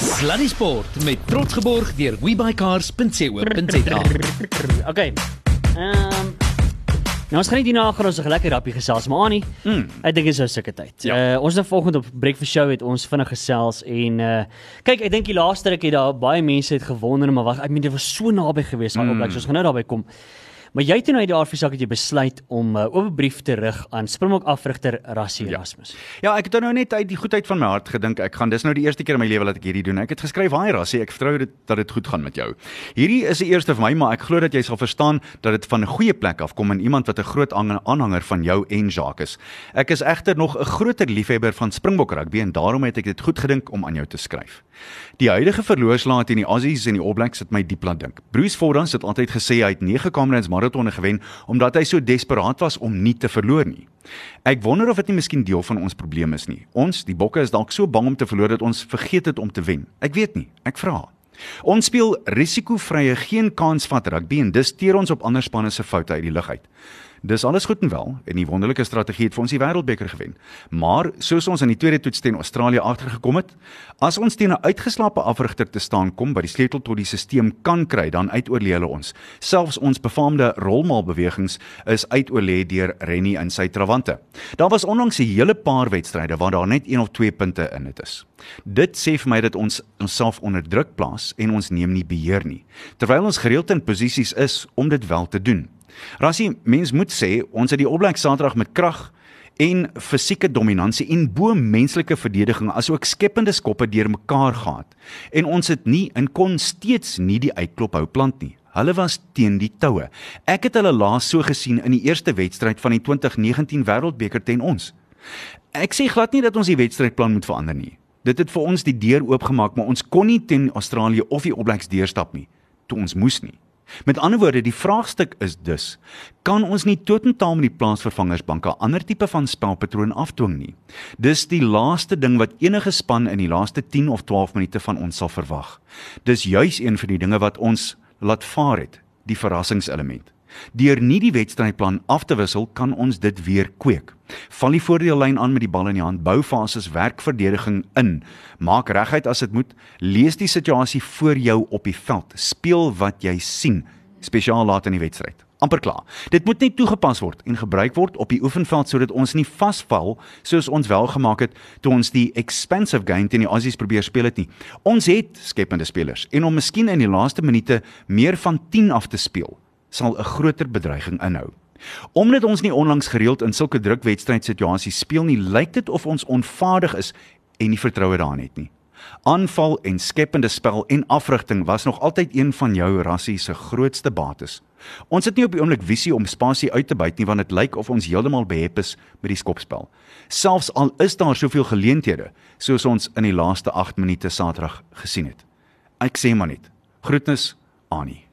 Sluddy Sport met trots geborg deur webycars.co.za. Okay. Ehm um, Nou ons gaan nie hierna gaan ons 'n lekker rappie gesels maar Annie. Mm. Ek dink dit is so sulke tyd. Ja. Uh ons het vanoggend op Breakfast Show het ons vinnig gesels en uh kyk ek dink die laaste ruk het daar baie mense het gewonder maar wag ek meen dit was so naby geweest aan mm. op like ons gaan nou daarby kom. Maar jy het nou uit die aardvisak het jy besluit om 'n uh, oop brief te rig aan Springbok afrigter Rassie ja. Erasmus. Ja. ek het nou net uit die goedheid van my hart gedink ek gaan dis nou die eerste keer in my lewe dat ek hierdie doen. Ek het geskryf, "Haai Rassie, ek vertrou dit dat dit goed gaan met jou." Hierdie is die eerste vir my, maar ek glo dat jy sal verstaan dat dit van 'n goeie plek af kom en iemand wat 'n groot aanhanger van jou en Jacques is. Ek is egter nog 'n groter liefhebber van Springbok rugby en daarom het ek dit goed gedink om aan jou te skryf. Die huidige verloorslaat teen die Aussies en die All Blacks het my diep laat dink. Bruce Fordham het altyd gesê hy het 9 Camerons maratonne gewen omdat hy so desperaat was om nie te verloor nie. Ek wonder of dit nie miskien deel van ons probleem is nie. Ons, die Bokke, is dalk so bang om te verloor dat ons vergeet het om te wen. Ek weet nie. Ek vra. Ons speel risikovrye geen kans vat rugby en dis teer ons op ander spanne se foute uit die lug uit. Dis alles goed en wel en die wonderlike strategie het vir ons die wêreldbeker gewen. Maar soos ons in die tweede toets teen Australië agtergekom het, as ons teen 'n uitgeslaapte afrigter te staan kom wat die sleutel tot die stelsel kan kry, dan uitoorlê hulle ons. Selfs ons befaamde rolmaalbewegings is uitoorlê deur Rennie in sy trawante. Daar was onlangs 'n hele paar wedstryde waar daar net 1 of 2 punte in het is. Dit sê vir my dat ons onsself onder druk plaas en ons neem nie beheer nie, terwyl ons gereeld in posisies is om dit wel te doen. Rassie, mens moet sê ons het die opblik Saterdag met krag en fisieke dominansie en bo menslike verdediging asook skepende skoppe deur mekaar gehad. En ons het nie in kon steeds nie die uitklop hou plant nie. Hulle was teen die toue. Ek het hulle laas so gesien in die eerste wedstryd van die 2019 Wêreldbeker teen ons. Ek sê glad nie dat ons die wedstrydplan moet verander nie. Dit het vir ons die deur oopgemaak, maar ons kon nie teen Australië of die All Blacks deurstap nie toe ons moes nie. Met ander woorde, die vraagstuk is dus: kan ons nie totaal met die plaasvervangersbank 'n ander tipe van spelpatroon afdwing nie? Dis die laaste ding wat enige span in die laaste 10 of 12 minute van ons sal verwag. Dis juis een van die dinge wat ons laat vaar het, die verrassingselement. Deur nie die wedstrydplan af te wissel, kan ons dit weer kweek. Val die voordeellyn aan met die bal in die hand, bou fases werkverdediging in. Maak reguit as dit moet, lees die situasie voor jou op die veld. Speel wat jy sien, spesiaal laat in die wedstryd. amper klaar. Dit moet net toegepas word en gebruik word op die oefenveld sodat ons nie vasval soos ons wel gemaak het toe ons die expensive game teen die Aussies probeer speel het nie. Ons het skepende spelers en om miskien in die laaste minute meer van 10 af te speel sal 'n groter bedreiging inhou. Omdat ons nie onlangs gereeld in sulke drukwedstrydsituasies speel nie, lyk dit of ons onvaardig is en nie vertroue daarin het nie. Aanval en skepende spel en afrigting was nog altyd een van jou rassie se grootste bates. Ons het nie op die oomblik visie om spasie uit te buit nie want dit lyk of ons heeltemal behep is met die skopspel. Selfs al is daar soveel geleenthede soos ons in die laaste 8 minute Saterdag gesien het. Ek sê maar net, groetnis Annie.